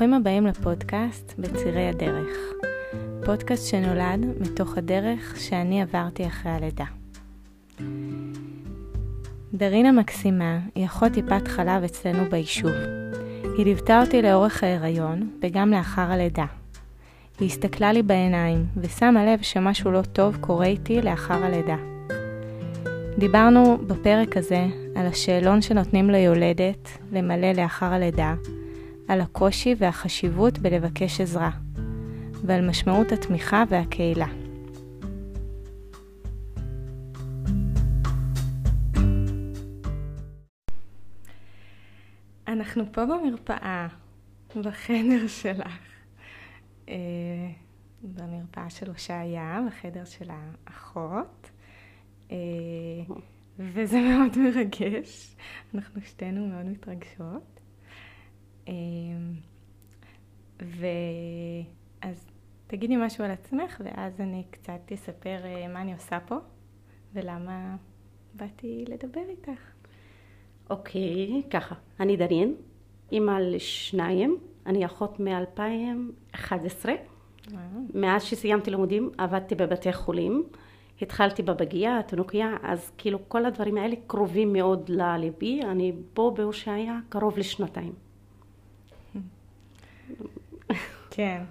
ברוכים הבאים לפודקאסט בצירי הדרך. פודקאסט שנולד מתוך הדרך שאני עברתי אחרי הלידה. דרינה מקסימה היא אחות טיפת חלב אצלנו ביישוב. היא ליוותה אותי לאורך ההיריון וגם לאחר הלידה. היא הסתכלה לי בעיניים ושמה לב שמשהו לא טוב קורה איתי לאחר הלידה. דיברנו בפרק הזה על השאלון שנותנים ליולדת למלא לאחר הלידה, על הקושי והחשיבות בלבקש עזרה, ועל משמעות התמיכה והקהילה. אנחנו פה במרפאה, בחדר שלך, אה, במרפאה של הושעיה, בחדר של האחות. אה, וזה מאוד מרגש, אנחנו שתינו מאוד מתרגשות. אה, ואז תגידי משהו על עצמך, ואז אני קצת אספר אה, מה אני עושה פה, ולמה באתי לדבר איתך. אוקיי, ככה. אני דרין, אימא לשניים, אני אחות מ-2011. מאז שסיימתי לימודים עבדתי בבתי חולים. התחלתי בבגייה, התינוקיה, אז כאילו כל הדברים האלה קרובים מאוד לליבי, אני פה בהושעיה קרוב לשנתיים. כן,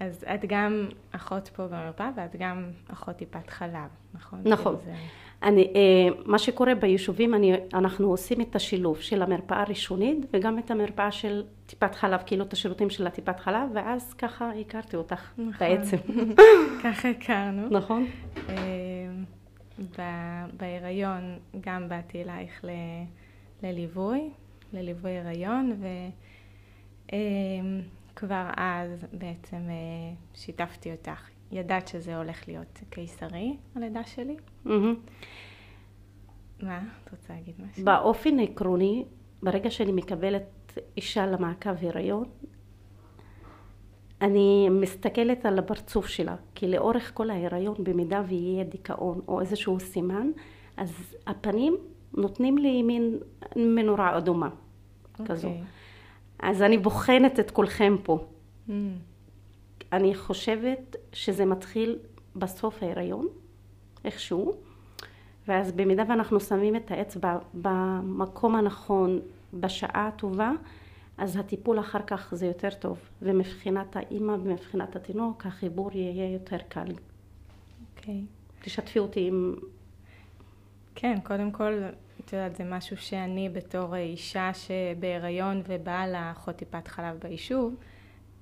אז את גם אחות פה במרפאה ואת גם אחות טיפת חלב, נכון? נכון. כאילו זה... אני, אה, מה שקורה ביישובים, אני, אנחנו עושים את השילוב של המרפאה הראשונית וגם את המרפאה של טיפת חלב, כאילו את השירותים של הטיפת חלב, ואז ככה הכרתי אותך נכון. בעצם. ככה הכרנו. נכון. אה, בהיריון גם באתי אלייך ל, לליווי, לליווי הריון, וכבר אה, אז בעצם שיתפתי אותך ידעת שזה הולך להיות קיסרי, הלידה שלי? Mm-hmm. מה? את רוצה להגיד משהו? באופן עקרוני, ברגע שאני מקבלת אישה למעקב הריון, אני מסתכלת על הפרצוף שלה, כי לאורך כל ההיריון, במידה ויהיה דיכאון או איזשהו סימן, אז הפנים נותנים לי מין מנורה אדומה okay. כזו. אז אני בוחנת את כולכם פה. Mm. אני חושבת שזה מתחיל בסוף ההיריון, איכשהו, ואז במידה ואנחנו שמים את האצבע במקום הנכון, בשעה הטובה, אז הטיפול אחר כך זה יותר טוב, ומבחינת האימא ומבחינת התינוק החיבור יהיה יותר קל. אוקיי. Okay. תשתפי אותי עם... כן, קודם כל, את יודעת, זה משהו שאני בתור אישה שבהיריון ובאה לאחות טיפת חלב ביישוב,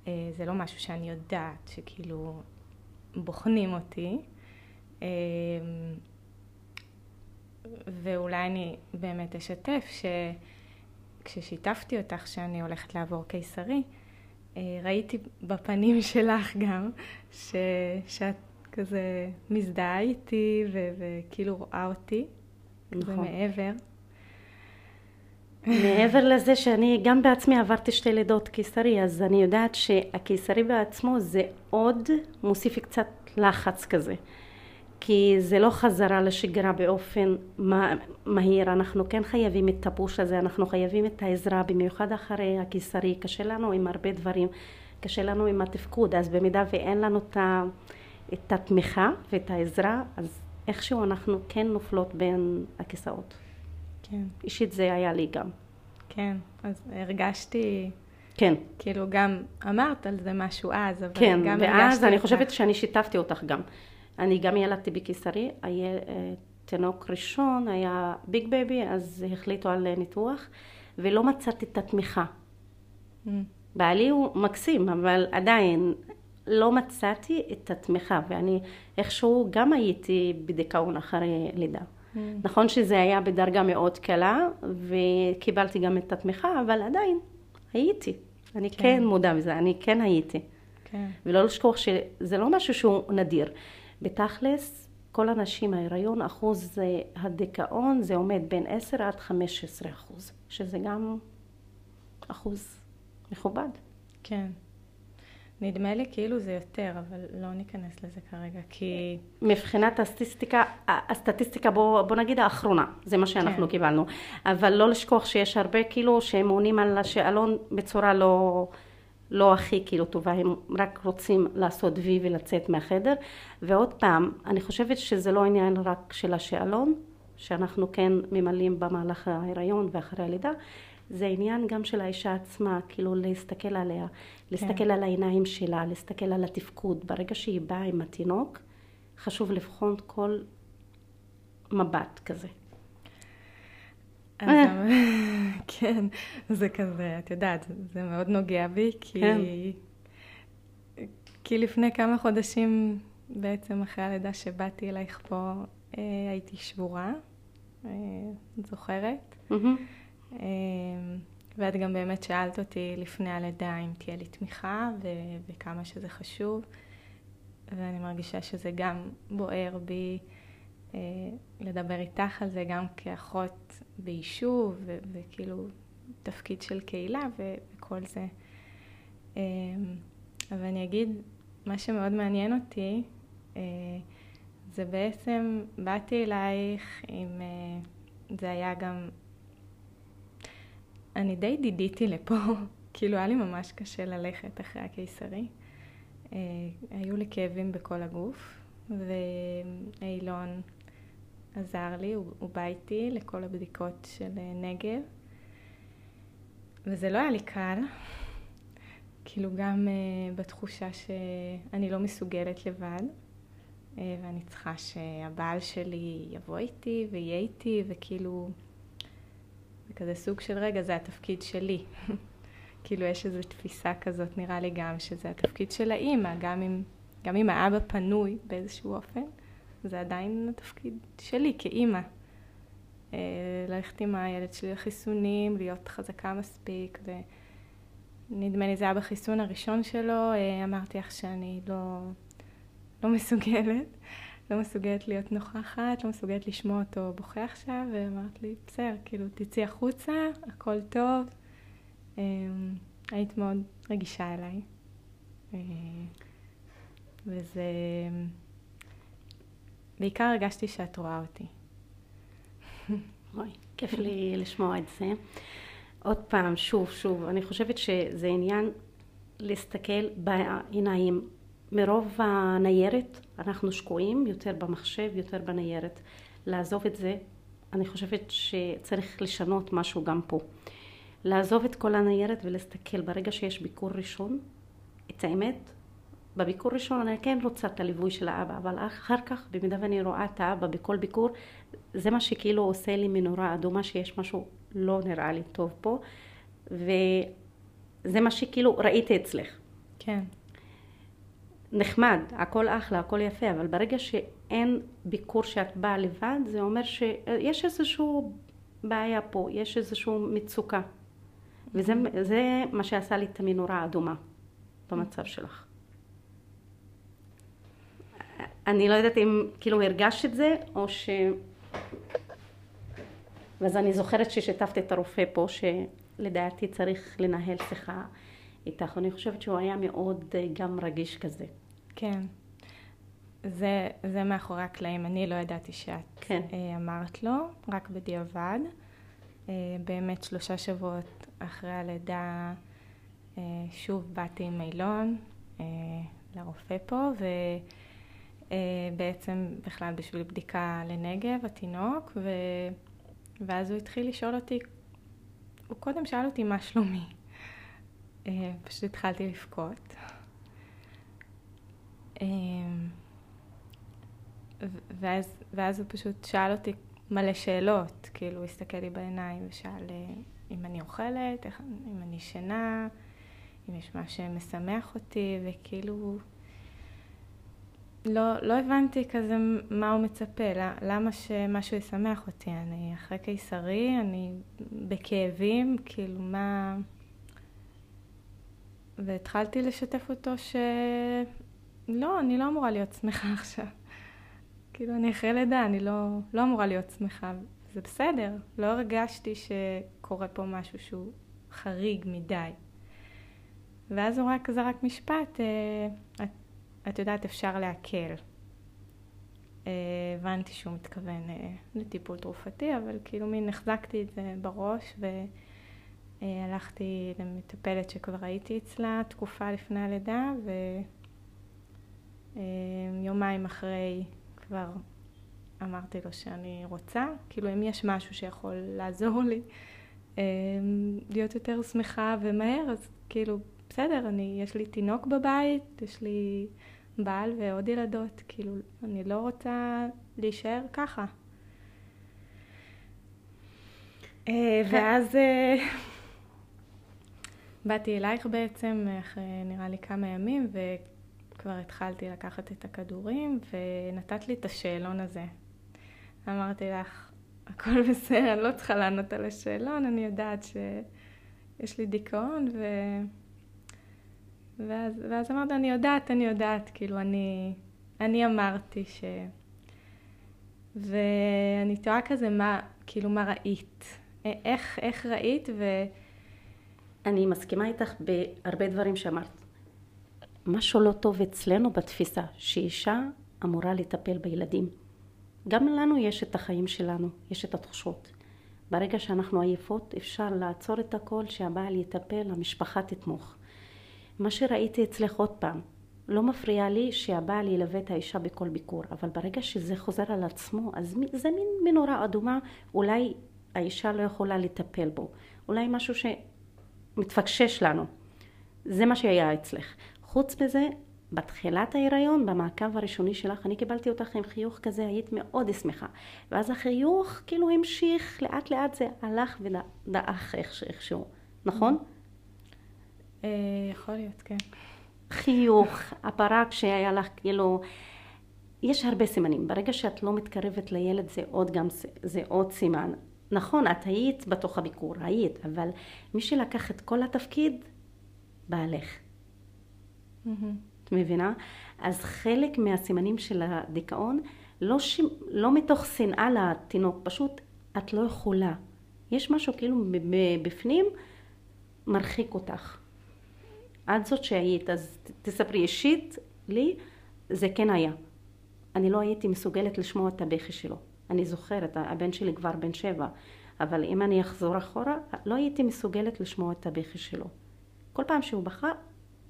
אה, זה לא משהו שאני יודעת שכאילו בוחנים אותי. אה, ואולי אני באמת אשתף שכששיתפתי אותך שאני הולכת לעבור קיסרי, אה, ראיתי בפנים שלך גם ש... שאת כזה מזדהה איתי ו... וכאילו רואה אותי, נכון. כזה מעבר. לזה שאני גם בעצמי עברתי שתי לידות קיסרי, אז אני יודעת שהקיסרי בעצמו זה עוד מוסיף קצת לחץ כזה. כי זה לא חזרה לשגרה באופן מהיר, אנחנו כן חייבים את הפוש הזה, אנחנו חייבים את העזרה, במיוחד אחרי הקיסרי, קשה לנו עם הרבה דברים, קשה לנו עם התפקוד, אז במידה ואין לנו את התמיכה ואת העזרה, אז איכשהו אנחנו כן נופלות בין הכיסאות. כן. אישית זה היה לי גם. כן, אז הרגשתי... כן. כאילו גם אמרת על זה משהו אז, אבל כן, גם הרגשתי... כן, ואז אני חושבת שאני שיתפתי אותך גם. אני גם ילדתי בקיסרי, היה אה, תינוק ראשון, היה big baby, אז החליטו על ניתוח, ולא מצאתי את התמיכה. Mm. בעלי הוא מקסים, אבל עדיין לא מצאתי את התמיכה, ואני איכשהו גם הייתי בדיכאון אחרי לידה. Mm. נכון שזה היה בדרגה מאוד קלה, וקיבלתי גם את התמיכה, אבל עדיין הייתי. אני כן, כן מודה בזה, אני כן הייתי. כן. ולא לשכוח שזה לא משהו שהוא נדיר. בתכלס, כל הנשים ההיריון, אחוז הדיכאון זה עומד בין 10 עד 15 אחוז, שזה גם אחוז מכובד. כן. נדמה לי כאילו זה יותר, אבל לא ניכנס לזה כרגע, כי... מבחינת הסטטיסטיקה, הסטטיסטיקה בוא, בוא נגיד האחרונה, זה מה שאנחנו כן. קיבלנו. אבל לא לשכוח שיש הרבה כאילו שהם עונים על השאלון בצורה לא, לא הכי כאילו טובה, הם רק רוצים לעשות וי ולצאת מהחדר. ועוד פעם, אני חושבת שזה לא עניין רק של השאלון, שאנחנו כן ממלאים במהלך ההיריון ואחרי הלידה, זה עניין גם של האישה עצמה, כאילו להסתכל עליה, להסתכל כן. על העיניים שלה, להסתכל על התפקוד. ברגע שהיא באה עם התינוק, חשוב לבחון כל מבט כזה. אה. כן, זה כזה, את יודעת, זה מאוד נוגע בי, כי, כן. כי לפני כמה חודשים, בעצם אחרי הלידה שבאתי אלייך פה, אה, הייתי שבורה, אה, זוכרת? Mm-hmm. ואת גם באמת שאלת אותי לפני הלידה אם תהיה לי תמיכה ו- וכמה שזה חשוב, ואני מרגישה שזה גם בוער בי. אה, לדבר איתך על זה גם כאחות ביישוב, ו- וכאילו תפקיד של קהילה ו- וכל זה. אה, אבל אני אגיד, מה שמאוד מעניין אותי, אה, זה בעצם, באתי אלייך עם, זה היה גם, אני די דידיתי לפה, כאילו היה לי ממש קשה ללכת אחרי הקיסרי. היו לי כאבים בכל הגוף, ואילון עזר לי, הוא, הוא בא איתי לכל הבדיקות של אה, נגב, וזה לא היה לי קל, כאילו גם uh, בתחושה שאני לא מסוגלת לבד, uh, ואני צריכה שהבעל שלי יבוא איתי ויהיה איתי, וכאילו, כזה סוג של רגע, זה התפקיד שלי. כאילו יש איזו תפיסה כזאת, נראה לי גם, שזה התפקיד של האימא, גם אם, גם אם האבא פנוי באיזשהו אופן. זה עדיין התפקיד שלי כאימא. אה, ללכת עם הילד שלי לחיסונים, להיות חזקה מספיק, ונדמה לי זה היה בחיסון הראשון שלו, אה, אמרתי לך שאני לא, לא מסוגלת, לא מסוגלת להיות נוכחת, לא מסוגלת לשמוע אותו בוכה עכשיו, ואמרת לי, בסדר, כאילו, תצאי החוצה, הכל טוב. אה, היית מאוד רגישה אליי. וזה... בעיקר הרגשתי שאת רואה אותי. אוי, כיף לי לשמוע את זה. עוד פעם, שוב, שוב, אני חושבת שזה עניין להסתכל בעיניים. מרוב הניירת אנחנו שקועים יותר במחשב, יותר בניירת. לעזוב את זה, אני חושבת שצריך לשנות משהו גם פה. לעזוב את כל הניירת ולהסתכל ברגע שיש ביקור ראשון, את האמת, בביקור ראשון אני כן רוצה את הליווי של האבא, אבל אחר כך, במידה ואני רואה את האבא בכל ביקור, זה מה שכאילו עושה לי מנורה אדומה, שיש משהו לא נראה לי טוב פה, וזה מה שכאילו ראיתי אצלך. כן. נחמד, הכל אחלה, הכל יפה, אבל ברגע שאין ביקור שאת באה לבד, זה אומר שיש איזושהי בעיה פה, יש איזושהי מצוקה. וזה מה שעשה לי את המנורה האדומה במצב שלך. אני לא יודעת אם כאילו הרגשת את זה, או ש... ואז אני זוכרת ששיתפתי את הרופא פה, שלדעתי צריך לנהל שיחה איתך. אני חושבת שהוא היה מאוד אה, גם רגיש כזה. כן. זה, זה מאחורי הקלעים. אני לא ידעתי שאת כן. אה, אמרת לו, רק בדיעבד. אה, באמת שלושה שבועות אחרי הלידה, שוב באתי עם אילון לרופא פה, ו... אה, בעצם בכלל בשביל בדיקה לנגב, התינוק, ו... ואז הוא התחיל לשאול אותי, הוא קודם שאל אותי מה שלומי. אה, פשוט התחלתי לבכות. אה, ואז, ואז הוא פשוט שאל אותי מלא שאלות, כאילו הוא הסתכל לי בעיניים ושאל אם אני אוכלת, אם אני ישנה, אם יש משהו שמשמח אותי, וכאילו לא, לא הבנתי כזה מה הוא מצפה, למה שמשהו ישמח אותי. אני אחרי קיסרי, אני בכאבים, כאילו מה... והתחלתי לשתף אותו שלא, אני לא אמורה להיות שמחה עכשיו. כאילו, אני אחרי לידה, אני לא, לא אמורה להיות שמחה. זה בסדר, לא הרגשתי שקורה פה משהו שהוא חריג מדי. ואז הוא רק זרק משפט, אה, את את יודעת, אפשר להקל. אה, הבנתי שהוא מתכוון אה, לטיפול תרופתי, אבל כאילו מין החזקתי את זה בראש, ו... אה, למטפלת שכבר הייתי אצלה תקופה לפני הלידה, ויומיים אה, אחרי כבר אמרתי לו שאני רוצה, כאילו אם יש משהו שיכול לעזור לי אה, להיות יותר שמחה ומהר, אז כאילו בסדר, אני, יש לי תינוק בבית, יש לי בעל ועוד ילדות, כאילו אני לא רוצה להישאר ככה. ואז באתי אלייך בעצם אחרי נראה לי כמה ימים, וכבר התחלתי לקחת את הכדורים, ונתת לי את השאלון הזה. אמרתי לך, הכל בסדר, אני לא צריכה לענות על השאלון, אני יודעת שיש לי דיכאון, ו... ואז, ואז אמרת, אני יודעת, אני יודעת, כאילו, אני, אני אמרתי ש... ואני תוהה כזה, מה, כאילו, מה ראית? איך, איך ראית, ו... אני מסכימה איתך בהרבה דברים שאמרת. משהו לא טוב אצלנו בתפיסה, שאישה אמורה לטפל בילדים. גם לנו יש את החיים שלנו, יש את התחושות. ברגע שאנחנו עייפות אפשר לעצור את הכל, שהבעל יטפל, המשפחה תתמוך. מה שראיתי אצלך עוד פעם, לא מפריע לי שהבעל ילווה את האישה בכל ביקור, אבל ברגע שזה חוזר על עצמו, אז זה מין מנורה אדומה, אולי האישה לא יכולה לטפל בו. אולי משהו מתפקשש לנו. זה מה שהיה אצלך. חוץ מזה, בתחילת ההיריון, במעקב הראשוני שלך, אני קיבלתי אותך עם חיוך כזה, היית מאוד שמחה. ואז החיוך כאילו המשיך, לאט לאט זה הלך ודעך איכשהו, נכון? אה, יכול להיות, כן. חיוך, הפרק שהיה לך כאילו... יש הרבה סימנים. ברגע שאת לא מתקרבת לילד זה עוד גם, זה עוד סימן. נכון, את היית בתוך הביקור, היית, אבל מי שלקח את כל התפקיד, בעלך. Mm-hmm. את מבינה? אז חלק מהסימנים של הדיכאון, לא, ש... לא מתוך שנאה לתינוק, פשוט את לא יכולה. יש משהו כאילו בפנים מרחיק אותך. את זאת שהיית, אז תספרי אישית, לי זה כן היה. אני לא הייתי מסוגלת לשמוע את הבכי שלו. אני זוכרת, הבן שלי כבר בן שבע, אבל אם אני אחזור אחורה, לא הייתי מסוגלת לשמוע את הבכי שלו. כל פעם שהוא בכה,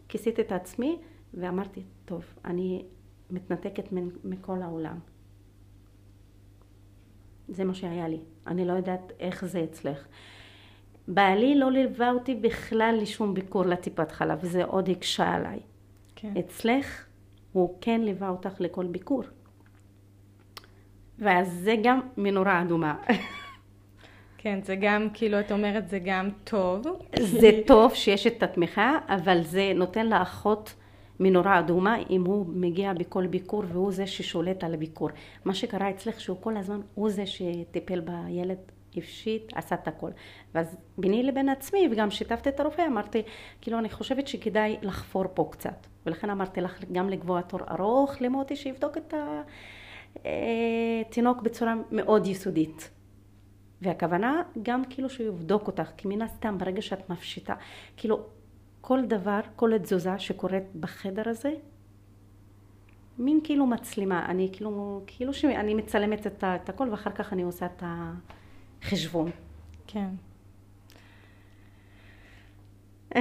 כיסיתי את עצמי ואמרתי, טוב, אני מתנתקת מכל העולם. זה מה שהיה לי. אני לא יודעת איך זה אצלך. בעלי לא ליווה אותי בכלל לשום ביקור לטיפת חלב, וזה עוד הקשה עליי. כן. אצלך הוא כן ליווה אותך לכל ביקור. ואז זה גם מנורה אדומה. כן, זה גם, כאילו, את אומרת, זה גם טוב. זה טוב שיש את התמיכה, אבל זה נותן לאחות מנורה אדומה אם הוא מגיע בכל ביקור והוא זה ששולט על הביקור. מה שקרה אצלך שהוא כל הזמן, הוא זה שטיפל בילד הפשיט, עשה את הכל. ואז ביני לבין עצמי, וגם שיתפתי את הרופא, אמרתי, כאילו, אני חושבת שכדאי לחפור פה קצת. ולכן אמרתי לך גם לקבוע תור ארוך למוטי שיבדוק את ה... אה, בצורה מאוד יסודית. והכוונה גם כאילו שהוא יבדוק אותך, כי מן הסתם ברגע שאת מפשיטה, כאילו כל דבר, כל תזוזה שקורית בחדר הזה, מין כאילו מצלמה, אני כאילו, כאילו שאני מצלמת את, את הכל ואחר כך אני עושה את החשבון. כן.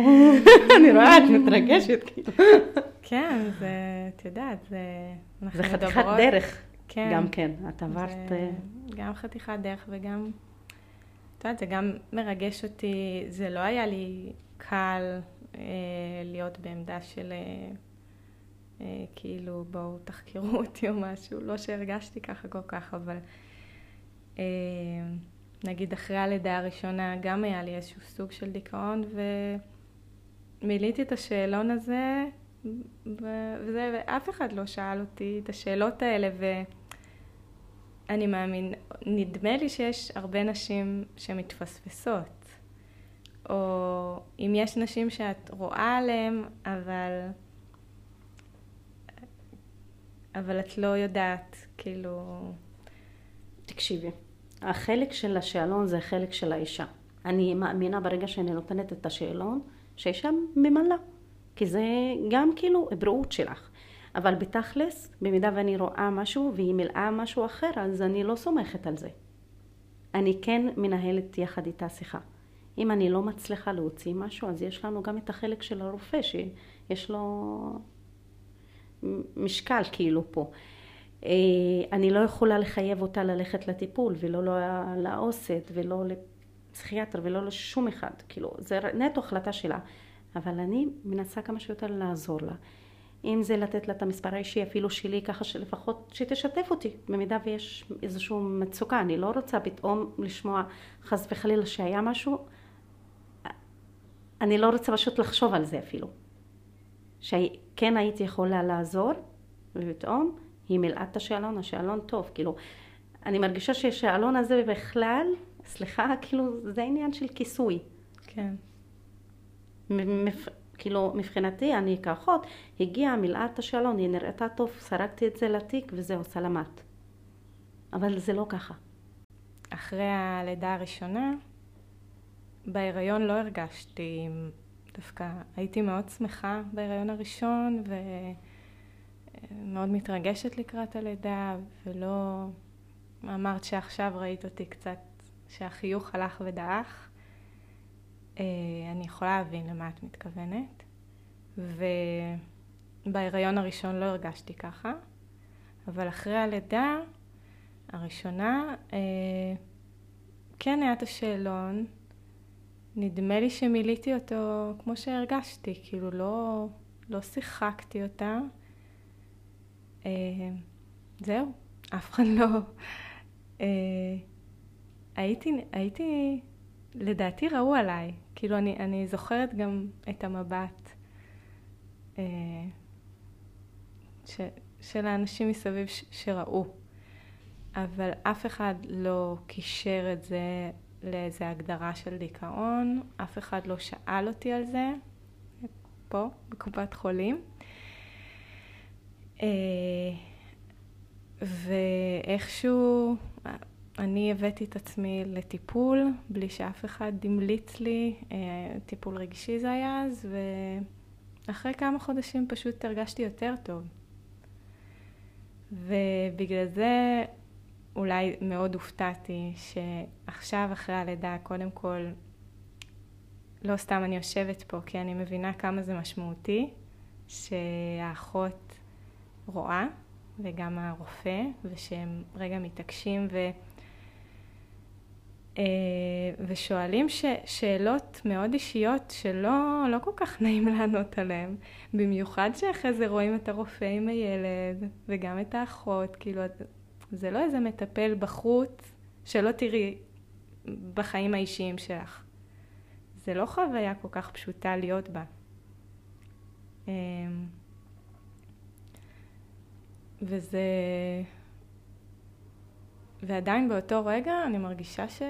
אני רואה, את מתרגשת כאילו. כן, זה, את יודעת, זה... זה חתיכת דרך. כן. גם כן, את עברת... זה אה, גם חתיכת דרך וגם, את יודעת, זה גם מרגש אותי, זה לא היה לי קל אה, להיות בעמדה של אה, אה, כאילו בואו תחקרו אותי או משהו, לא שהרגשתי ככה כל כך, אבל אה, נגיד אחרי הלידה הראשונה גם היה לי איזשהו סוג של דיכאון ומילאתי את השאלון הזה וזה, ואף אחד לא שאל אותי את השאלות האלה, ואני מאמין, נדמה לי שיש הרבה נשים שמתפספסות, או אם יש נשים שאת רואה עליהן, אבל... אבל את לא יודעת, כאילו... תקשיבי, החלק של השאלון זה החלק של האישה. אני מאמינה ברגע שאני נותנת את השאלון, שהאישה ממלאה. כי זה גם כאילו בריאות שלך. אבל בתכלס, במידה ואני רואה משהו והיא מילאה משהו אחר, אז אני לא סומכת על זה. אני כן מנהלת יחד איתה שיחה. אם אני לא מצליחה להוציא משהו, אז יש לנו גם את החלק של הרופא, שיש לו משקל כאילו פה. אה, אני לא יכולה לחייב אותה ללכת לטיפול, ולא לעו"סת, ולא לפסיכיאטר, ולא לשום אחד. כאילו, זה נטו החלטה שלה. אבל אני מנסה כמה שיותר לעזור לה. אם זה לתת לה את המספר האישי אפילו שלי, ככה שלפחות שתשתף אותי, במידה ויש איזושהי מצוקה. אני לא רוצה פתאום לשמוע חס וחלילה שהיה משהו, אני לא רוצה פשוט לחשוב על זה אפילו. שכן הייתי יכולה לעזור, ופתאום היא מילאה את השאלון, השאלון טוב, כאילו, אני מרגישה שהשאלון הזה בכלל, סליחה, כאילו, זה עניין של כיסוי. כן. כאילו, מבחינתי, אני כאחות, הגיעה, מילאה את השאלון, היא נראתה טוב, סרקתי את זה לתיק וזהו, סלמת. אבל זה לא ככה. אחרי הלידה הראשונה, בהיריון לא הרגשתי, דווקא הייתי מאוד שמחה בהיריון הראשון ומאוד מתרגשת לקראת הלידה ולא אמרת שעכשיו ראית אותי קצת שהחיוך הלך ודעך. אה, אני יכולה להבין למה את מתכוונת ובהיריון הראשון לא הרגשתי ככה אבל אחרי הלידה הראשונה אה, כן היה את השאלון נדמה לי שמילאתי אותו כמו שהרגשתי, כאילו לא, לא שיחקתי אותה. אה, זהו, אף אחד לא... הייתי, הייתי, לדעתי ראו עליי, כאילו אני, אני זוכרת גם את המבט אה, ש, של האנשים מסביב ש, שראו, אבל אף אחד לא קישר את זה לאיזה הגדרה של דיכאון, אף אחד לא שאל אותי על זה, פה, בקופת חולים. אה, ואיכשהו אני הבאתי את עצמי לטיפול בלי שאף אחד המליץ לי, אה, טיפול רגשי זה היה אז, ואחרי כמה חודשים פשוט הרגשתי יותר טוב. ובגלל זה אולי מאוד הופתעתי שעכשיו אחרי הלידה, קודם כל, לא סתם אני יושבת פה, כי אני מבינה כמה זה משמעותי שהאחות רואה וגם הרופא, ושהם רגע מתעקשים ו... אה, ושואלים ש... שאלות מאוד אישיות שלא לא כל כך נעים לענות עליהן, במיוחד שאחרי זה רואים את הרופא עם הילד וגם את האחות, כאילו זה לא איזה מטפל בחוץ שלא תראי בחיים האישיים שלך. זה לא חוויה כל כך פשוטה להיות בה. אמ, וזה... ועדיין באותו רגע אני מרגישה ש...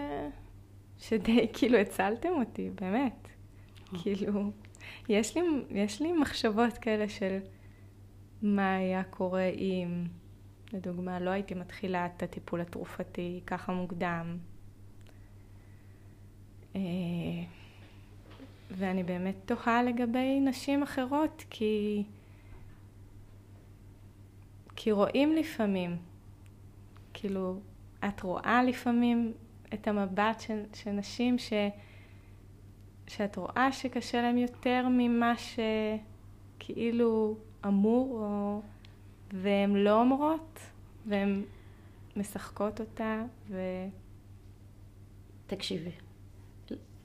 שדי כאילו הצלתם אותי, באמת. כאילו, יש לי, יש לי מחשבות כאלה של מה היה קורה אם... לדוגמה, לא הייתי מתחילה את הטיפול התרופתי ככה מוקדם. אה, ואני באמת תוהה לגבי נשים אחרות, כי... כי רואים לפעמים, כאילו, את רואה לפעמים את המבט של, של נשים ש, שאת רואה שקשה להם יותר ממה שכאילו אמור או והן לא אומרות, והן משחקות אותה, ו... תקשיבי,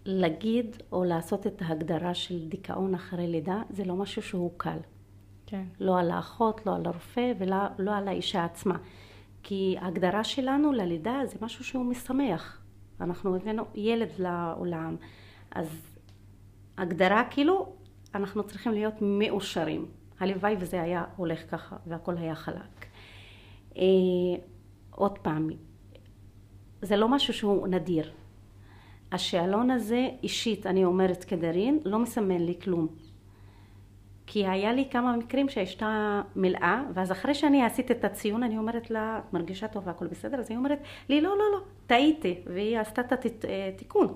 להגיד או לעשות את ההגדרה של דיכאון אחרי לידה, זה לא משהו שהוא קל. כן. לא על האחות, לא על הרופא ולא לא על האישה עצמה. כי ההגדרה שלנו ללידה זה משהו שהוא משמח. אנחנו הבאנו ילד לעולם, אז הגדרה כאילו, אנחנו צריכים להיות מאושרים. הלוואי וזה היה הולך ככה והכל היה חלק. אה, עוד פעם, זה לא משהו שהוא נדיר. השאלון הזה, אישית, אני אומרת כדרין, לא מסמן לי כלום. כי היה לי כמה מקרים שהאשתה מלאה, ואז אחרי שאני עשיתי את הציון, אני אומרת לה, את מרגישה טוב והכל בסדר? אז היא אומרת לי, לא, לא, לא, טעיתי, והיא עשתה את התיקון.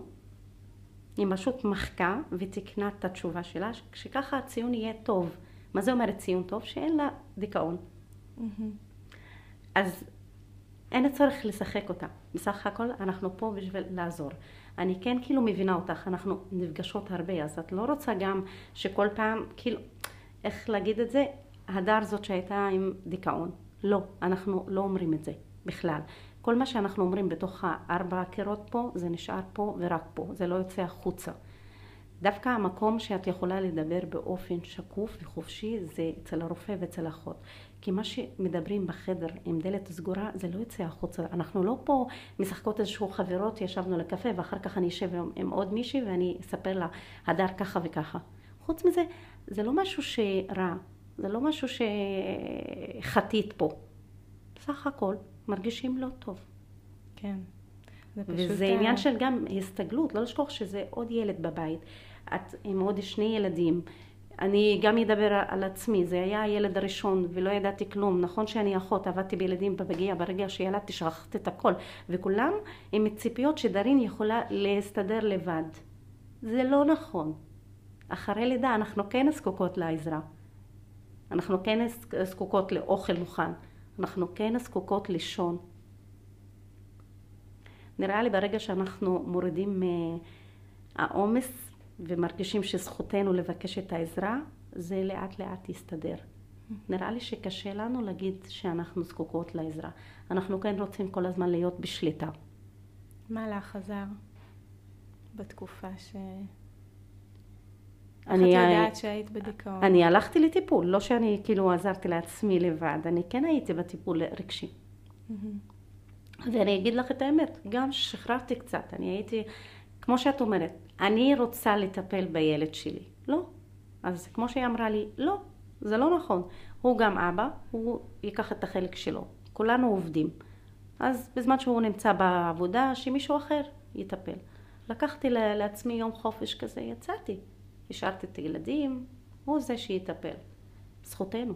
היא פשוט מחקה ותיקנה את התשובה שלה, שככה הציון יהיה טוב. מה זה אומרת ציון טוב? שאין לה דיכאון. Mm-hmm. אז אין צורך לשחק אותה. בסך הכל אנחנו פה בשביל לעזור. אני כן כאילו מבינה אותך, אנחנו נפגשות הרבה, אז את לא רוצה גם שכל פעם, כאילו, איך להגיד את זה? הדר זאת שהייתה עם דיכאון. לא, אנחנו לא אומרים את זה בכלל. כל מה שאנחנו אומרים בתוך הארבע הקירות פה, זה נשאר פה ורק פה, זה לא יוצא החוצה. דווקא המקום שאת יכולה לדבר באופן שקוף וחופשי זה אצל הרופא ואצל האחות. כי מה שמדברים בחדר עם דלת סגורה זה לא יוצא החוצה. אנחנו לא פה משחקות איזשהו חברות, ישבנו לקפה ואחר כך אני אשב עם, עם עוד מישהי ואני אספר לה הדר ככה וככה. חוץ מזה, זה לא משהו שרע, זה לא משהו שחטית פה. סך הכל מרגישים לא טוב. כן. זה וזה עניין של גם הסתגלות, לא לשכוח שזה עוד ילד בבית. את עם עוד שני ילדים. אני גם אדבר על עצמי, זה היה הילד הראשון ולא ידעתי כלום. נכון שאני אחות, עבדתי בילדים בפגיע, ברגע שילדתי שכחתי את הכל. וכולם עם ציפיות שדרין יכולה להסתדר לבד. זה לא נכון. אחרי לידה אנחנו כן זקוקות לעזרה. אנחנו כן זקוקות לאוכל מוכן. אנחנו כן זקוקות לישון. נראה לי ברגע שאנחנו מורידים מהעומס ומרגישים שזכותנו לבקש את העזרה, זה לאט לאט יסתדר. נראה לי שקשה לנו להגיד שאנחנו זקוקות לעזרה. אנחנו כן רוצים כל הזמן להיות בשליטה. מה לך עזר בתקופה ש... אני, איך את יודעת שהיית בדיכאון? אני הלכתי לטיפול, לא שאני כאילו עזרתי לעצמי לבד, אני כן הייתי בטיפול רגשי. ואני אגיד לך את האמת, גם שחררתי קצת, אני הייתי, כמו שאת אומרת, אני רוצה לטפל בילד שלי. לא. אז כמו שהיא אמרה לי, לא, זה לא נכון. הוא גם אבא, הוא ייקח את החלק שלו. כולנו עובדים. אז בזמן שהוא נמצא בעבודה, שמישהו אחר יטפל. לקחתי לעצמי יום חופש כזה, יצאתי. השארתי את הילדים, הוא זה שיטפל. זכותנו.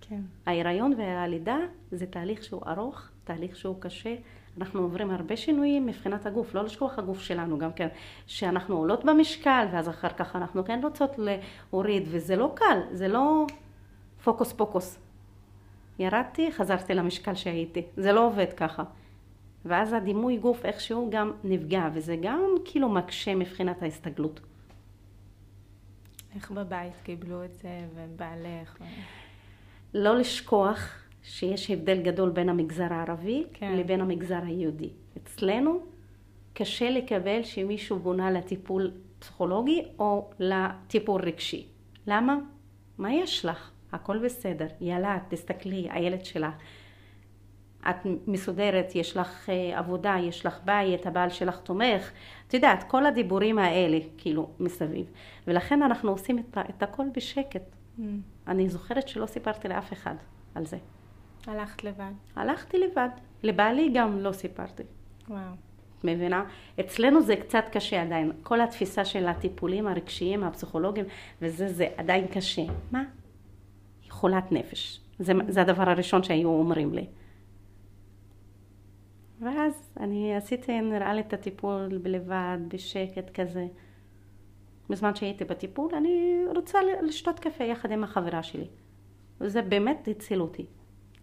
כן. ההיריון והלידה זה תהליך שהוא ארוך, תהליך שהוא קשה. אנחנו עוברים הרבה שינויים מבחינת הגוף, לא לשכוח הגוף שלנו גם כן, שאנחנו עולות במשקל ואז אחר כך אנחנו כן רוצות להוריד, וזה לא קל, זה לא פוקוס פוקוס. ירדתי, חזרתי למשקל שהייתי, זה לא עובד ככה. ואז הדימוי גוף איכשהו גם נפגע, וזה גם כאילו מקשה מבחינת ההסתגלות. איך בבית קיבלו את זה, ובעלך? לא לשכוח שיש הבדל גדול בין המגזר הערבי כן. לבין המגזר היהודי. אצלנו קשה לקבל שמישהו בונה לטיפול פסיכולוגי או לטיפול רגשי. למה? מה יש לך? הכל בסדר. יאללה, תסתכלי, הילד שלך. את מסודרת, יש לך אה, עבודה, יש לך בית, הבעל שלך תומך. את יודעת, כל הדיבורים האלה, כאילו, מסביב. ולכן אנחנו עושים את, את הכל בשקט. Mm. אני זוכרת שלא סיפרתי לאף אחד על זה. הלכת לבד. הלכתי לבד. לבעלי גם לא סיפרתי. וואו. מבינה? אצלנו זה קצת קשה עדיין. כל התפיסה של הטיפולים הרגשיים, הפסיכולוגיים, וזה, זה עדיין קשה. מה? חולת נפש. זה, זה הדבר הראשון שהיו אומרים לי. ואז אני עשיתי, נראה לי, את הטיפול לבד, בשקט כזה. בזמן שהייתי בטיפול, אני רוצה לשתות קפה יחד עם החברה שלי. וזה באמת הציל אותי.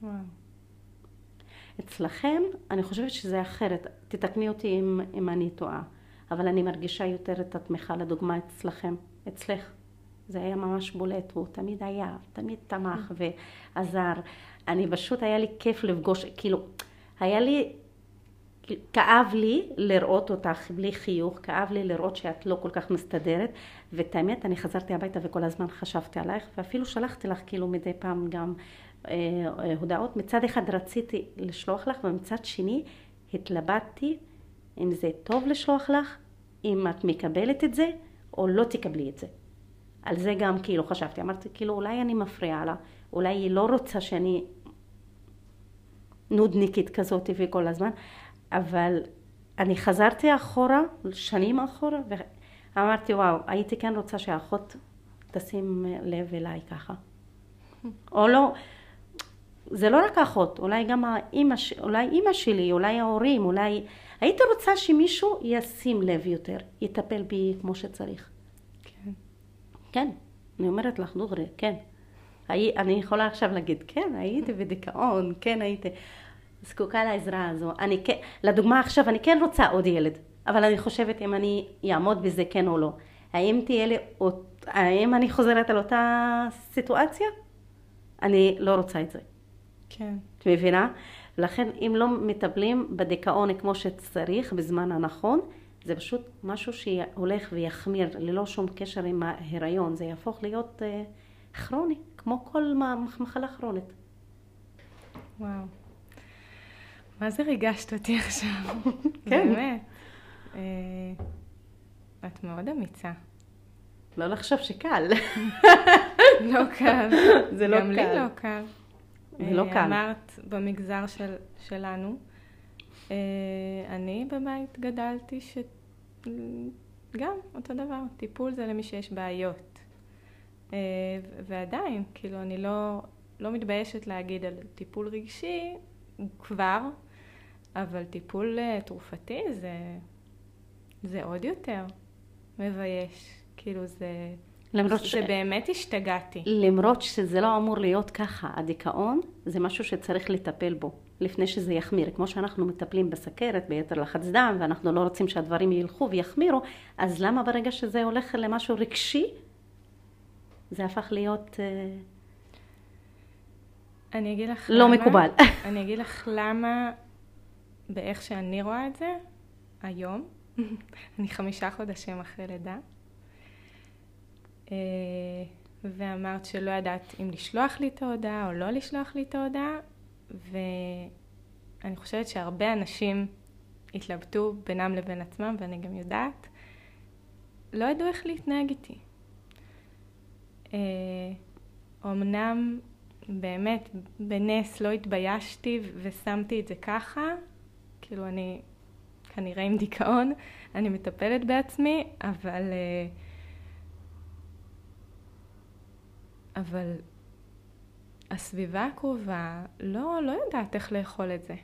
וואו. אצלכם, אני חושבת שזה אחרת. תתקני אותי אם, אם אני טועה. אבל אני מרגישה יותר את התמיכה, לדוגמה, אצלכם, אצלך. זה היה ממש בולט, הוא תמיד היה, תמיד תמך ועזר. אני פשוט, היה לי כיף לפגוש, כאילו, היה לי, כאב לי לראות אותך בלי חיוך, כאב לי לראות שאת לא כל כך מסתדרת, ואת האמת, אני חזרתי הביתה וכל הזמן חשבתי עלייך, ואפילו שלחתי לך כאילו מדי פעם גם הודעות. מצד אחד רציתי לשלוח לך, ומצד שני התלבטתי אם זה טוב לשלוח לך, אם את מקבלת את זה, או לא תקבלי את זה. על זה גם כאילו חשבתי, אמרתי כאילו אולי אני מפריעה לה, אולי היא לא רוצה שאני נודניקית כזאת וכל הזמן, אבל אני חזרתי אחורה, שנים אחורה, ואמרתי וואו, הייתי כן רוצה שהאחות תשים לב אליי ככה. או לא, זה לא רק האחות, אולי גם האימא, אולי אימא שלי, אולי ההורים, אולי... הייתי רוצה שמישהו ישים לב יותר, יטפל בי כמו שצריך. כן. כן, אני אומרת לך דוגרי, כן. אני יכולה עכשיו להגיד, כן, הייתי בדיכאון, כן, הייתי... זקוקה לעזרה הזו. אני כן, לדוגמה עכשיו, אני כן רוצה עוד ילד, אבל אני חושבת אם אני אעמוד בזה כן או לא. האם תהיה לי, האם אני חוזרת על אותה סיטואציה? אני לא רוצה את זה. כן. את מבינה? לכן אם לא מטפלים בדיכאון כמו שצריך בזמן הנכון, זה פשוט משהו שהולך ויחמיר ללא שום קשר עם ההיריון, זה יהפוך להיות אה, כרוני, כמו כל מחלה כרונית. וואו. מה זה ריגשת אותי עכשיו? כן. באמת. אה, את מאוד אמיצה. לא לחשוב שקל. לא קל. זה לא גם לי קל. לא קל. זה לא אה, קל. אמרת במגזר של, שלנו, אה, אני בבית גדלתי ש... גם אותו דבר, טיפול זה למי שיש בעיות. אה, ועדיין, כאילו, אני לא, לא מתביישת להגיד על טיפול רגשי כבר, אבל טיפול תרופתי זה, זה עוד יותר מבייש. כאילו, זה, למרות ש... באמת השתגעתי. למרות שזה לא אמור להיות ככה, הדיכאון זה משהו שצריך לטפל בו לפני שזה יחמיר. כמו שאנחנו מטפלים בסכרת, ביתר לחץ דם, ואנחנו לא רוצים שהדברים ילכו ויחמירו, אז למה ברגע שזה הולך למשהו רגשי, זה הפך להיות אה, אני אגיד לך לא למה, מקובל. אני אגיד לך למה, באיך שאני רואה את זה, היום, אני חמישה חודשים אחרי לידה, ואמרת שלא ידעת אם לשלוח לי את ההודעה או לא לשלוח לי את ההודעה, ואני חושבת שהרבה אנשים התלבטו בינם לבין עצמם, ואני גם יודעת, לא ידעו איך להתנהג איתי. אה, אמנם באמת בנס לא התביישתי ושמתי את זה ככה, כאילו אני כנראה עם דיכאון, אני מטפלת בעצמי, אבל... אה, אבל הסביבה הקרובה לא, לא יודעת איך לאכול את זה.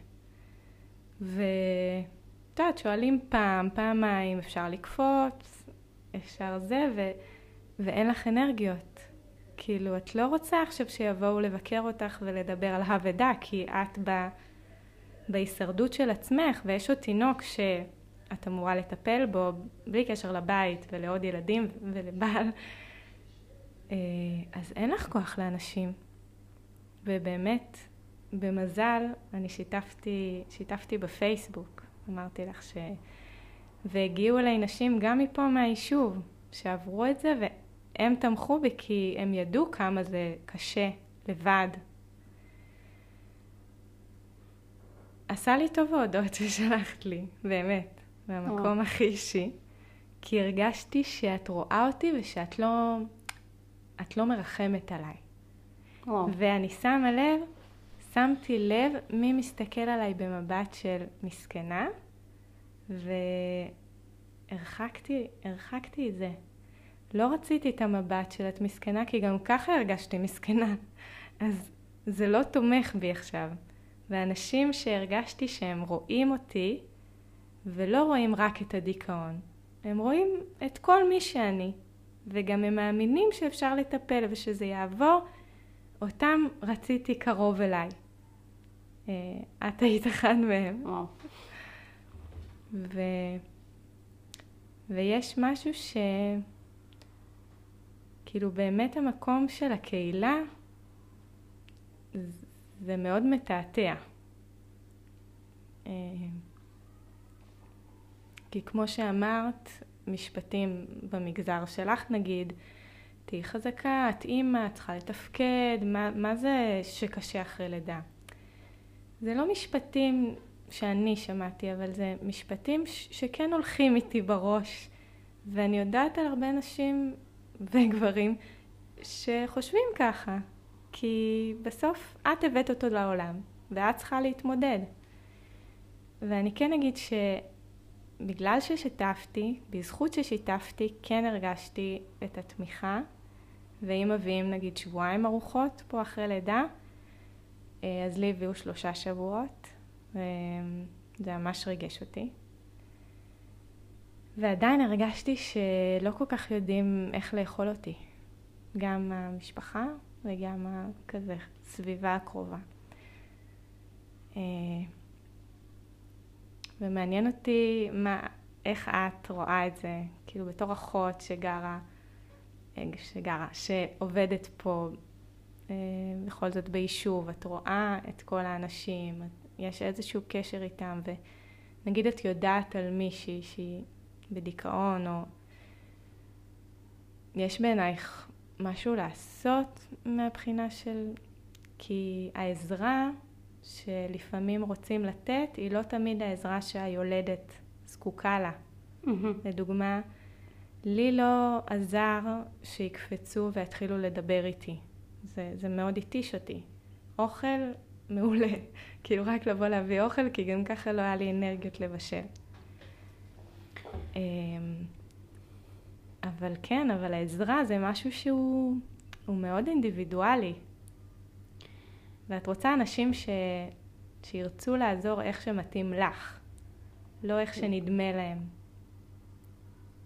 ואת יודעת, שואלים פעם, פעמיים, אפשר לקפוץ, אפשר זה, ו... ואין לך אנרגיות. כאילו, את לא רוצה עכשיו שיבואו לבקר אותך ולדבר על האבדה, כי את ב... בהישרדות של עצמך, ויש עוד תינוק שאת אמורה לטפל בו, בלי קשר לבית ולעוד ילדים ולבעל, אז אין לך כוח לאנשים. ובאמת, במזל, אני שיתפתי, שיתפתי בפייסבוק, אמרתי לך ש... והגיעו אליי נשים גם מפה מהיישוב, שעברו את זה, והם תמכו בי כי הם ידעו כמה זה קשה, לבד. עשה לי טוב ההודעות ששלחת לי, באמת, מהמקום. הכי אישי, כי הרגשתי שאת רואה אותי ושאת לא, את לא מרחמת עליי. וואו. ואני שמה לב, שמתי לב מי מסתכל עליי במבט של מסכנה, והרחקתי הרחקתי את זה. לא רציתי את המבט של את מסכנה, כי גם ככה הרגשתי מסכנה. אז זה לא תומך בי עכשיו. ואנשים שהרגשתי שהם רואים אותי, ולא רואים רק את הדיכאון, הם רואים את כל מי שאני, וגם הם מאמינים שאפשר לטפל ושזה יעבור, אותם רציתי קרוב אליי. אה, את היית אחד מהם. וואו. ו... ויש משהו ש... כאילו באמת המקום של הקהילה זה מאוד מתעתע. אה, כי כמו שאמרת, משפטים במגזר שלך נגיד, תהיי חזקה, את אימא, את צריכה לתפקד, מה, מה זה שקשה אחרי לידה? זה לא משפטים שאני שמעתי, אבל זה משפטים ש- שכן הולכים איתי בראש. ואני יודעת על הרבה נשים וגברים שחושבים ככה, כי בסוף את הבאת אותו לעולם, ואת צריכה להתמודד. ואני כן אגיד שבגלל ששיתפתי, בזכות ששיתפתי, כן הרגשתי את התמיכה, ואם מביאים נגיד שבועיים ארוחות פה אחרי לידה, אה, אז לי הביאו שלושה שבועות, וזה ממש ריגש אותי. ועדיין הרגשתי שלא כל כך יודעים איך לאכול אותי. גם המשפחה וגם כזה סביבה הקרובה. ומעניין אותי מה, איך את רואה את זה, כאילו בתור אחות שגרה, אה, שגרה, שעובדת פה אה, בכל זאת ביישוב, את רואה את כל האנשים, יש איזשהו קשר איתם, ונגיד את יודעת על מישהי שהיא בדיכאון, או יש בעינייך משהו לעשות מהבחינה של... כי העזרה שלפעמים רוצים לתת היא לא תמיד העזרה שהיולדת זקוקה לה. Mm-hmm. לדוגמה, לי לא עזר שיקפצו ויתחילו לדבר איתי. זה, זה מאוד התיש אותי. אוכל, מעולה. כאילו רק לבוא להביא אוכל, כי גם ככה לא היה לי אנרגיות לבשל. אמ, אבל כן, אבל העזרה זה משהו שהוא מאוד אינדיבידואלי. ואת רוצה אנשים ש... שירצו לעזור איך שמתאים לך, לא איך שנדמה להם.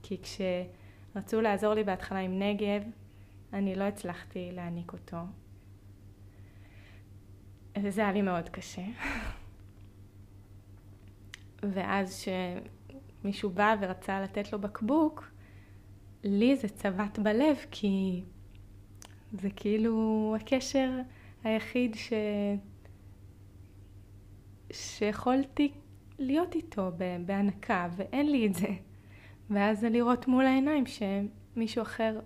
כי כשרצו לעזור לי בהתחלה עם נגב, אני לא הצלחתי להעניק אותו. וזה היה לי מאוד קשה. ואז שמישהו בא ורצה לתת לו בקבוק, לי זה צבט בלב, כי זה כאילו הקשר היחיד ש... שיכולתי להיות איתו בהנקה, ואין לי את זה. ואז זה לראות מול העיניים שמישהו אחר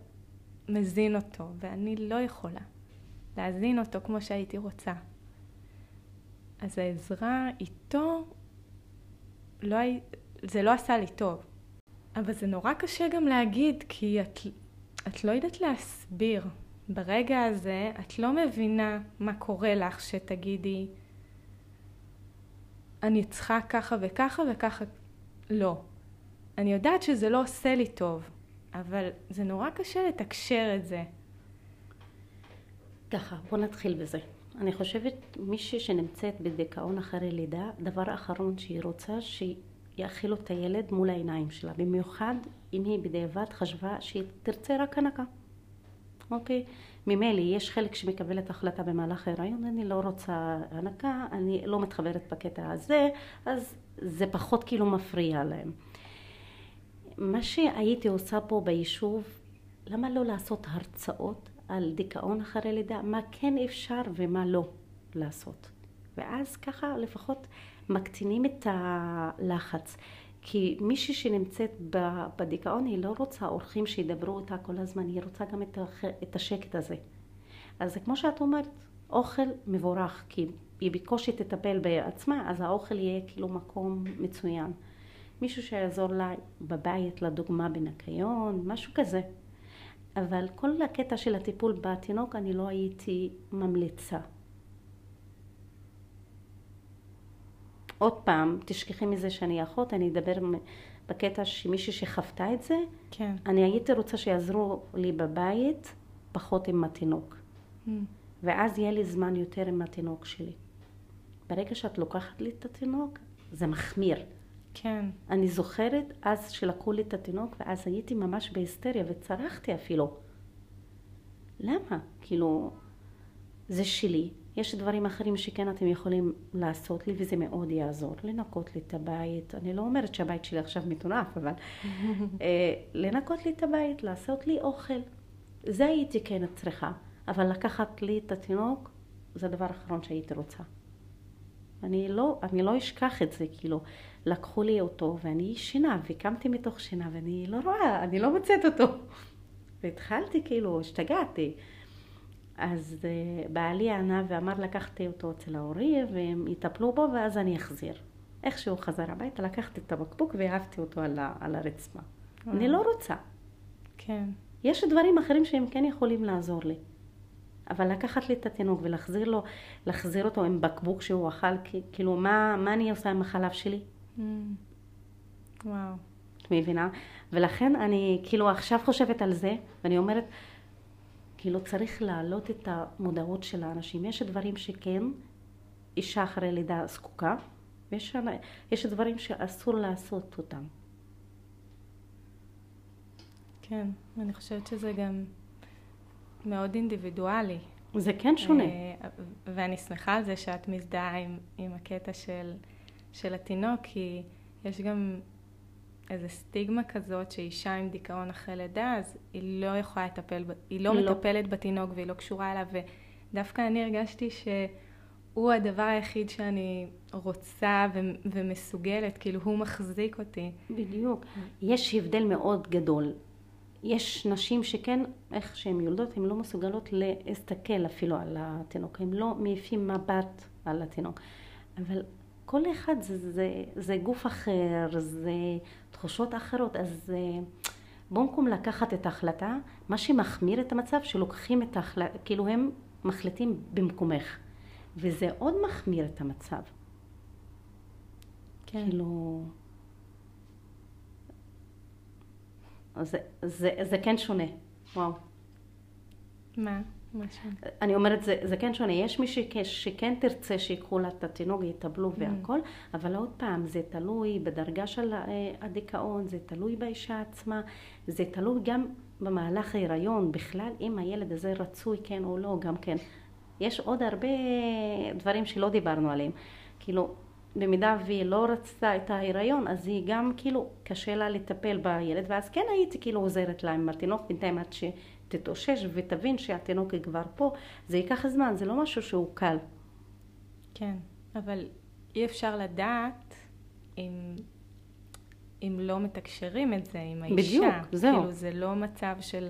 מזין אותו, ואני לא יכולה להזין אותו כמו שהייתי רוצה. אז העזרה איתו, לא, זה לא עשה לי טוב. אבל זה נורא קשה גם להגיד, כי את, את לא יודעת להסביר. ברגע הזה את לא מבינה מה קורה לך שתגידי, אני צריכה ככה וככה וככה. לא. אני יודעת שזה לא עושה לי טוב, אבל זה נורא קשה לתקשר את זה. ככה, בוא נתחיל בזה. אני חושבת מישהי שנמצאת בדיכאון אחרי לידה, דבר אחרון שהיא רוצה שיאכילו את הילד מול העיניים שלה, במיוחד אם היא בדיעבד חשבה שהיא תרצה רק הנקה. אוקיי? ממילא יש חלק שמקבלת החלטה במהלך ההיריון, אני לא רוצה הנקה, אני לא מתחברת בקטע הזה, אז זה פחות כאילו מפריע להם. מה שהייתי עושה פה ביישוב, למה לא לעשות הרצאות על דיכאון אחרי לידה, מה כן אפשר ומה לא לעשות. ואז ככה לפחות מקטינים את הלחץ. כי מישהי שנמצאת בדיכאון היא לא רוצה אורחים שידברו איתה כל הזמן, היא רוצה גם את השקט הזה. אז זה כמו שאת אומרת, אוכל מבורך, כי היא בקושי תטפל בעצמה, אז האוכל יהיה כאילו מקום מצוין. מישהו שיעזור לה בבית, לדוגמה בניקיון, משהו כזה. אבל כל הקטע של הטיפול בתינוק אני לא הייתי ממליצה. עוד פעם, תשכחי מזה שאני אחות, אני אדבר בקטע שמישהי שחוותה את זה, כן. אני הייתי רוצה שיעזרו לי בבית, פחות עם התינוק. Mm. ואז יהיה לי זמן יותר עם התינוק שלי. ברגע שאת לוקחת לי את התינוק, זה מחמיר. כן. אני זוכרת אז שלקחו לי את התינוק, ואז הייתי ממש בהיסטריה, וצרחתי אפילו. למה? כאילו, זה שלי, יש דברים אחרים שכן אתם יכולים לעשות לי וזה מאוד יעזור. לנקות לי את הבית, אני לא אומרת שהבית שלי עכשיו מטונף, אבל אה, לנקות לי את הבית, לעשות לי אוכל. זה הייתי כן צריכה, אבל לקחת לי את התינוק, זה הדבר האחרון שהייתי רוצה. אני לא, אני לא אשכח את זה, כאילו, לקחו לי אותו ואני ישנה וקמתי מתוך שינה ואני לא רואה, אני לא מוצאת אותו. והתחלתי כאילו, השתגעתי. אז uh, בעלי ענה ואמר לקחתי אותו אצל ההורים והם יטפלו בו ואז אני אחזיר. איך שהוא חזר הביתה לקחתי את הבקבוק והעפתי אותו על, ה, על הרצפה. אני לא רוצה. כן. יש דברים אחרים שהם כן יכולים לעזור לי. אבל לקחת לי את התינוק ולהחזיר לו, להחזיר אותו עם בקבוק שהוא אכל, כאילו מה, מה אני עושה עם החלב שלי? Mm. וואו. את מבינה? ולכן אני כאילו עכשיו חושבת על זה, ואני אומרת, כאילו צריך להעלות את המודעות של האנשים. יש דברים שכן, אישה אחרי לידה זקוקה, ויש דברים שאסור לעשות אותם. כן, אני חושבת שזה גם מאוד אינדיבידואלי. זה כן שונה. אה, ואני שמחה על זה שאת מזדהה עם, עם הקטע של, של התינוק, כי יש גם איזה סטיגמה כזאת שאישה עם דיכאון אחרי לידה, אז היא לא יכולה לטפל, היא לא, לא מטפלת בתינוק והיא לא קשורה אליו, ודווקא אני הרגשתי שהוא הדבר היחיד שאני רוצה ו- ומסוגלת, כאילו הוא מחזיק אותי. בדיוק. יש הבדל מאוד גדול. יש נשים שכן, איך שהן יולדות, הן לא מסוגלות להסתכל אפילו על התינוק, הן לא מעיפים מבט על התינוק. אבל כל אחד זה, זה, זה גוף אחר, זה תחושות אחרות, אז אה, במקום לקחת את ההחלטה, מה שמחמיר את המצב, שלוקחים את ההחלטה, כאילו הם מחליטים במקומך, וזה עוד מחמיר את המצב. כן. כאילו... זה, זה, זה כן שונה, וואו. מה? אני אומרת, זה, זה כן שונה. יש מי שכן, שכן תרצה שיקחו לה את התינוק, יטפלו mm. והכל, אבל עוד פעם, זה תלוי בדרגה של אה, הדיכאון, זה תלוי באישה עצמה, זה תלוי גם במהלך ההיריון, בכלל, אם הילד הזה רצוי כן או לא, גם כן. יש עוד הרבה דברים שלא דיברנו עליהם. כאילו, במידה והיא לא רצתה את ההיריון, אז היא גם כאילו קשה לה לטפל בילד, ואז כן הייתי כאילו עוזרת לה עם התינוק בינתיים עד שתתאושש ותבין שהתינוק כבר פה, זה ייקח זמן, זה לא משהו שהוא קל. כן, אבל אי אפשר לדעת אם, אם לא מתקשרים את זה עם האישה. בדיוק, זהו. כאילו זה לא מצב של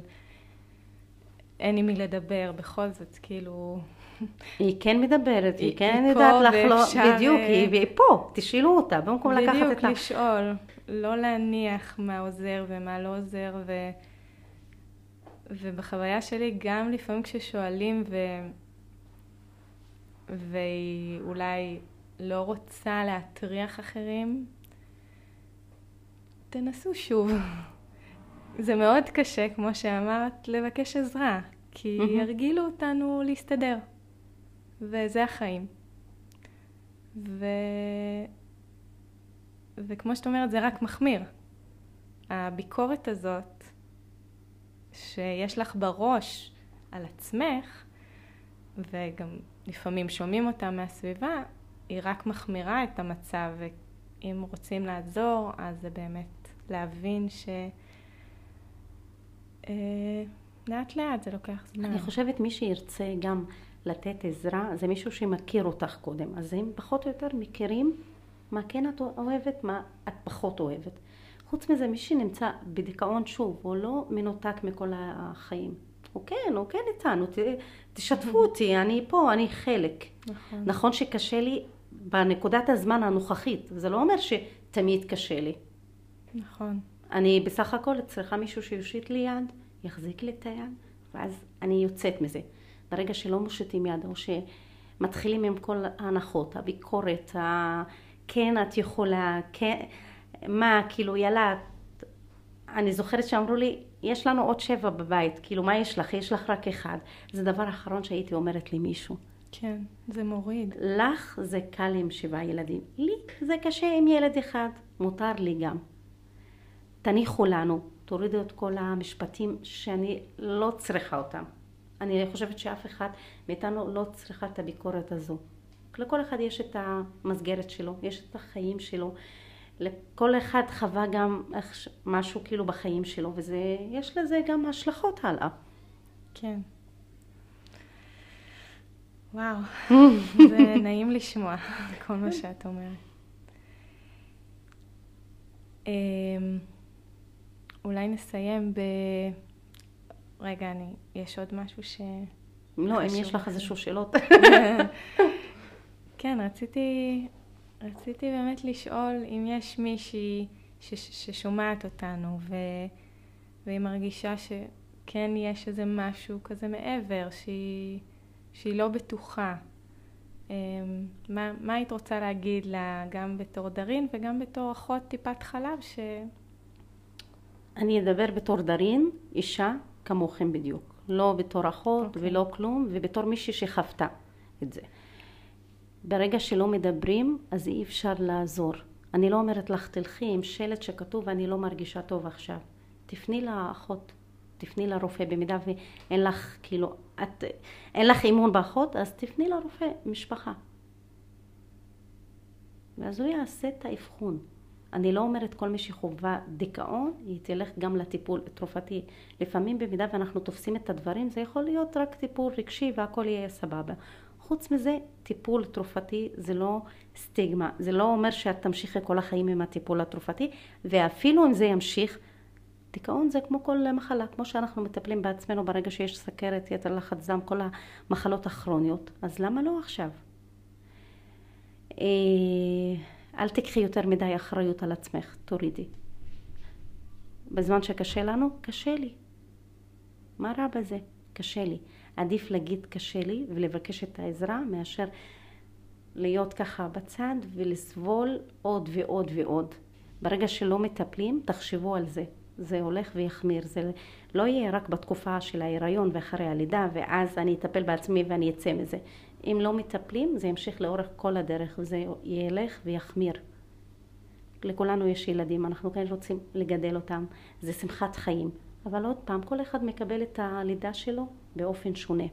אין עם מי לדבר, בכל זאת, כאילו... היא כן מדברת, היא, היא כן יודעת לחלוק, בדיוק, היא, היא פה, תשאלו אותה, במקום לקחת את ה... בדיוק, לשאול, לא להניח מה עוזר ומה לא עוזר, ו... ובחוויה שלי, גם לפעמים כששואלים ו... והיא אולי לא רוצה להטריח אחרים, תנסו שוב. זה מאוד קשה, כמו שאמרת, לבקש עזרה, כי mm-hmm. ירגילו אותנו להסתדר. וזה החיים. ו... וכמו שאת אומרת, זה רק מחמיר. הביקורת הזאת שיש לך בראש על עצמך, וגם לפעמים שומעים אותה מהסביבה, היא רק מחמירה את המצב, ואם רוצים לעזור, אז זה באמת להבין ש... אה, לאט לאט זה לוקח זמן. אני חושבת מי שירצה גם לתת עזרה, זה מישהו שמכיר אותך קודם. אז הם פחות או יותר מכירים מה כן את אוהבת, מה את פחות אוהבת. חוץ מזה, מי שנמצא בדיכאון שוב, הוא לא מנותק מכל החיים. הוא כן, הוא כן איתנו, תשתפו אותי, אני פה, אני חלק. נכון. נכון שקשה לי בנקודת הזמן הנוכחית, זה לא אומר שתמיד קשה לי. נכון. אני בסך הכל צריכה מישהו שיושיט לי יד, יחזיק לי את היד, ואז אני יוצאת מזה. ברגע שלא מושיטים יד, או שמתחילים עם כל ההנחות, הביקורת, ה... כן את יכולה, כן, מה, כאילו, יאללה, אני זוכרת שאמרו לי, יש לנו עוד שבע בבית, כאילו, מה יש לך? יש לך רק אחד. זה דבר אחרון שהייתי אומרת למישהו. כן, זה מוריד. לך זה קל עם שבעה ילדים. לי זה קשה עם ילד אחד, מותר לי גם. תניחו לנו, תורידו את כל המשפטים שאני לא צריכה אותם. אני חושבת שאף אחד מאיתנו לא צריכה את הביקורת הזו. לכל אחד יש את המסגרת שלו, יש את החיים שלו. לכל אחד חווה גם משהו כאילו בחיים שלו, ויש לזה גם השלכות הלאה. כן. וואו, זה נעים לשמוע כל מה שאת אומרת. אמ, אולי נסיים ב... רגע, אני, יש עוד משהו ש... לא, אם יש לך איזשהו שאלות. כן, רציתי, רציתי באמת לשאול אם יש מישהי ש, ששומעת אותנו ו, והיא מרגישה שכן יש איזה משהו כזה מעבר, שהיא, שהיא לא בטוחה. אמ, מה, מה היית רוצה להגיד לה גם בתור דרין וגם בתור אחות טיפת חלב ש... אני אדבר בתור דרין, אישה כמוכם בדיוק. לא בתור אחות okay. אוקיי. ולא כלום, ובתור מישהי שחוותה את זה. ברגע שלא מדברים, אז אי אפשר לעזור. אני לא אומרת לך תלכי עם שלט שכתוב אני לא מרגישה טוב עכשיו. תפני לאחות. תפני לרופא, במידה ואין לך, כאילו, את, אין לך אימון באחות, אז תפני לרופא משפחה. ואז הוא יעשה את האבחון. אני לא אומרת כל מי שחווה דיכאון, היא תלך גם לטיפול תרופתי. לפעמים במידה ואנחנו תופסים את הדברים, זה יכול להיות רק טיפול רגשי והכל יהיה סבבה. חוץ מזה, טיפול תרופתי זה לא סטיגמה, זה לא אומר שאת תמשיכי כל החיים עם הטיפול התרופתי, ואפילו אם זה ימשיך, דיכאון זה כמו כל מחלה, כמו שאנחנו מטפלים בעצמנו ברגע שיש סכרת, יתר לחץ דם, כל המחלות הכרוניות, אז למה לא עכשיו? אה, אל תקחי יותר מדי אחריות על עצמך, תורידי. בזמן שקשה לנו, קשה לי. מה רע בזה? קשה לי. עדיף להגיד קשה לי ולבקש את העזרה מאשר להיות ככה בצד ולסבול עוד ועוד ועוד. ברגע שלא מטפלים, תחשבו על זה. זה הולך ויחמיר. זה לא יהיה רק בתקופה של ההיריון ואחרי הלידה, ואז אני אטפל בעצמי ואני אצא מזה. אם לא מטפלים, זה ימשיך לאורך כל הדרך, וזה ילך ויחמיר. לכולנו יש ילדים, אנחנו כן רוצים לגדל אותם, זה שמחת חיים. אבל עוד פעם, כל אחד מקבל את הלידה שלו באופן שונה.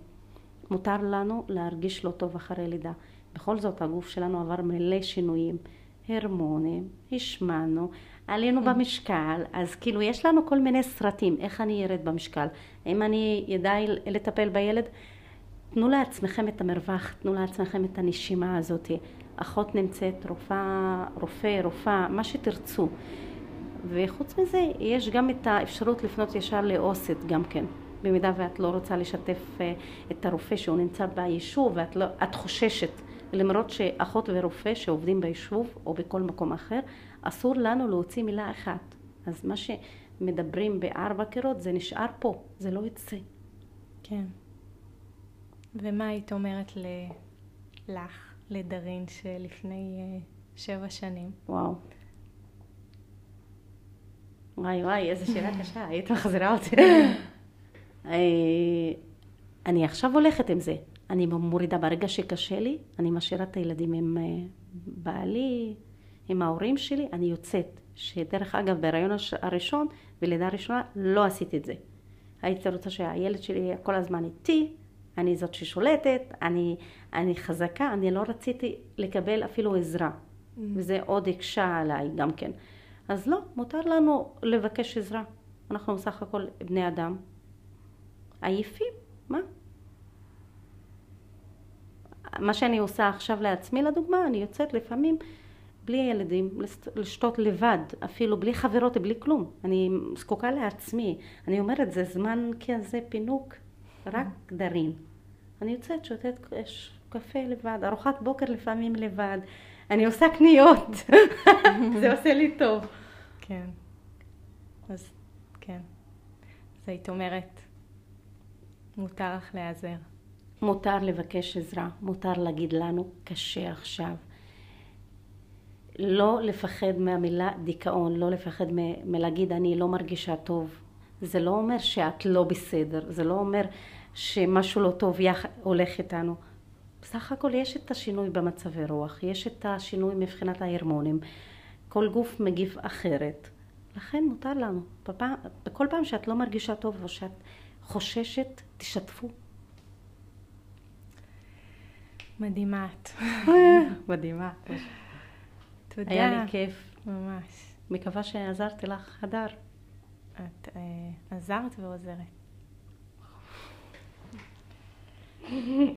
מותר לנו להרגיש לא טוב אחרי לידה. בכל זאת, הגוף שלנו עבר מלא שינויים. הרמונים, השמענו, עלינו mm. במשקל, אז כאילו יש לנו כל מיני סרטים, איך אני ארד במשקל. אם אני ידע לטפל בילד, תנו לעצמכם את המרווח, תנו לעצמכם את הנשימה הזאת. אחות נמצאת, רופאה, רופא, רופאה, מה שתרצו. וחוץ מזה, יש גם את האפשרות לפנות ישר לאוסת גם כן. במידה ואת לא רוצה לשתף אה, את הרופא שהוא נמצא ביישוב ואת לא, חוששת, למרות שאחות ורופא שעובדים ביישוב או בכל מקום אחר, אסור לנו להוציא מילה אחת. אז מה שמדברים בארבע קירות זה נשאר פה, זה לא יצא. כן. ומה היית אומרת ל... לך, לדרין, שלפני uh, שבע שנים? וואו. וואי וואי, איזה שאלה קשה, היית מחזירה אותי. אה, אני עכשיו הולכת עם זה. אני מורידה ברגע שקשה לי, אני משאירה את הילדים עם אה, בעלי, עם ההורים שלי, אני יוצאת. שדרך אגב, בהריון הראשון ולידה ראשונה לא עשיתי את זה. הייתי רוצה שהילד שלי יהיה כל הזמן איתי, אני זאת ששולטת, אני, אני חזקה, אני לא רציתי לקבל אפילו עזרה. Mm. וזה עוד הקשה עליי גם כן. אז לא, מותר לנו לבקש עזרה. אנחנו בסך הכל בני אדם. עייפים, מה? מה שאני עושה עכשיו לעצמי, לדוגמה, אני יוצאת לפעמים בלי ילדים, לשתות לבד, אפילו בלי חברות, בלי כלום. אני זקוקה לעצמי. אני אומרת, זה זמן כזה פינוק, רק דרים. אני יוצאת, שותת קפה לבד, ארוחת בוקר לפעמים לבד. אני עושה קניות, זה עושה לי טוב. כן. אז כן. אז היית אומרת, מותר לך להיעזר. מותר לבקש עזרה, מותר להגיד לנו, קשה עכשיו. לא לפחד מהמילה דיכאון, לא לפחד מ- מלהגיד אני לא מרגישה טוב. זה לא אומר שאת לא בסדר, זה לא אומר שמשהו לא טוב יח... הולך איתנו. בסך הכל יש את השינוי במצבי רוח, יש את השינוי מבחינת ההרמונים. כל גוף מגיב אחרת. לכן מותר לנו. בפעם, בכל פעם שאת לא מרגישה טוב או שאת חוששת, תשתפו. מדהימה את. מדהימה. תודה. היה לי כיף. ממש. מקווה שעזרתי לך, הדר. את אה, עזרת ועוזרת.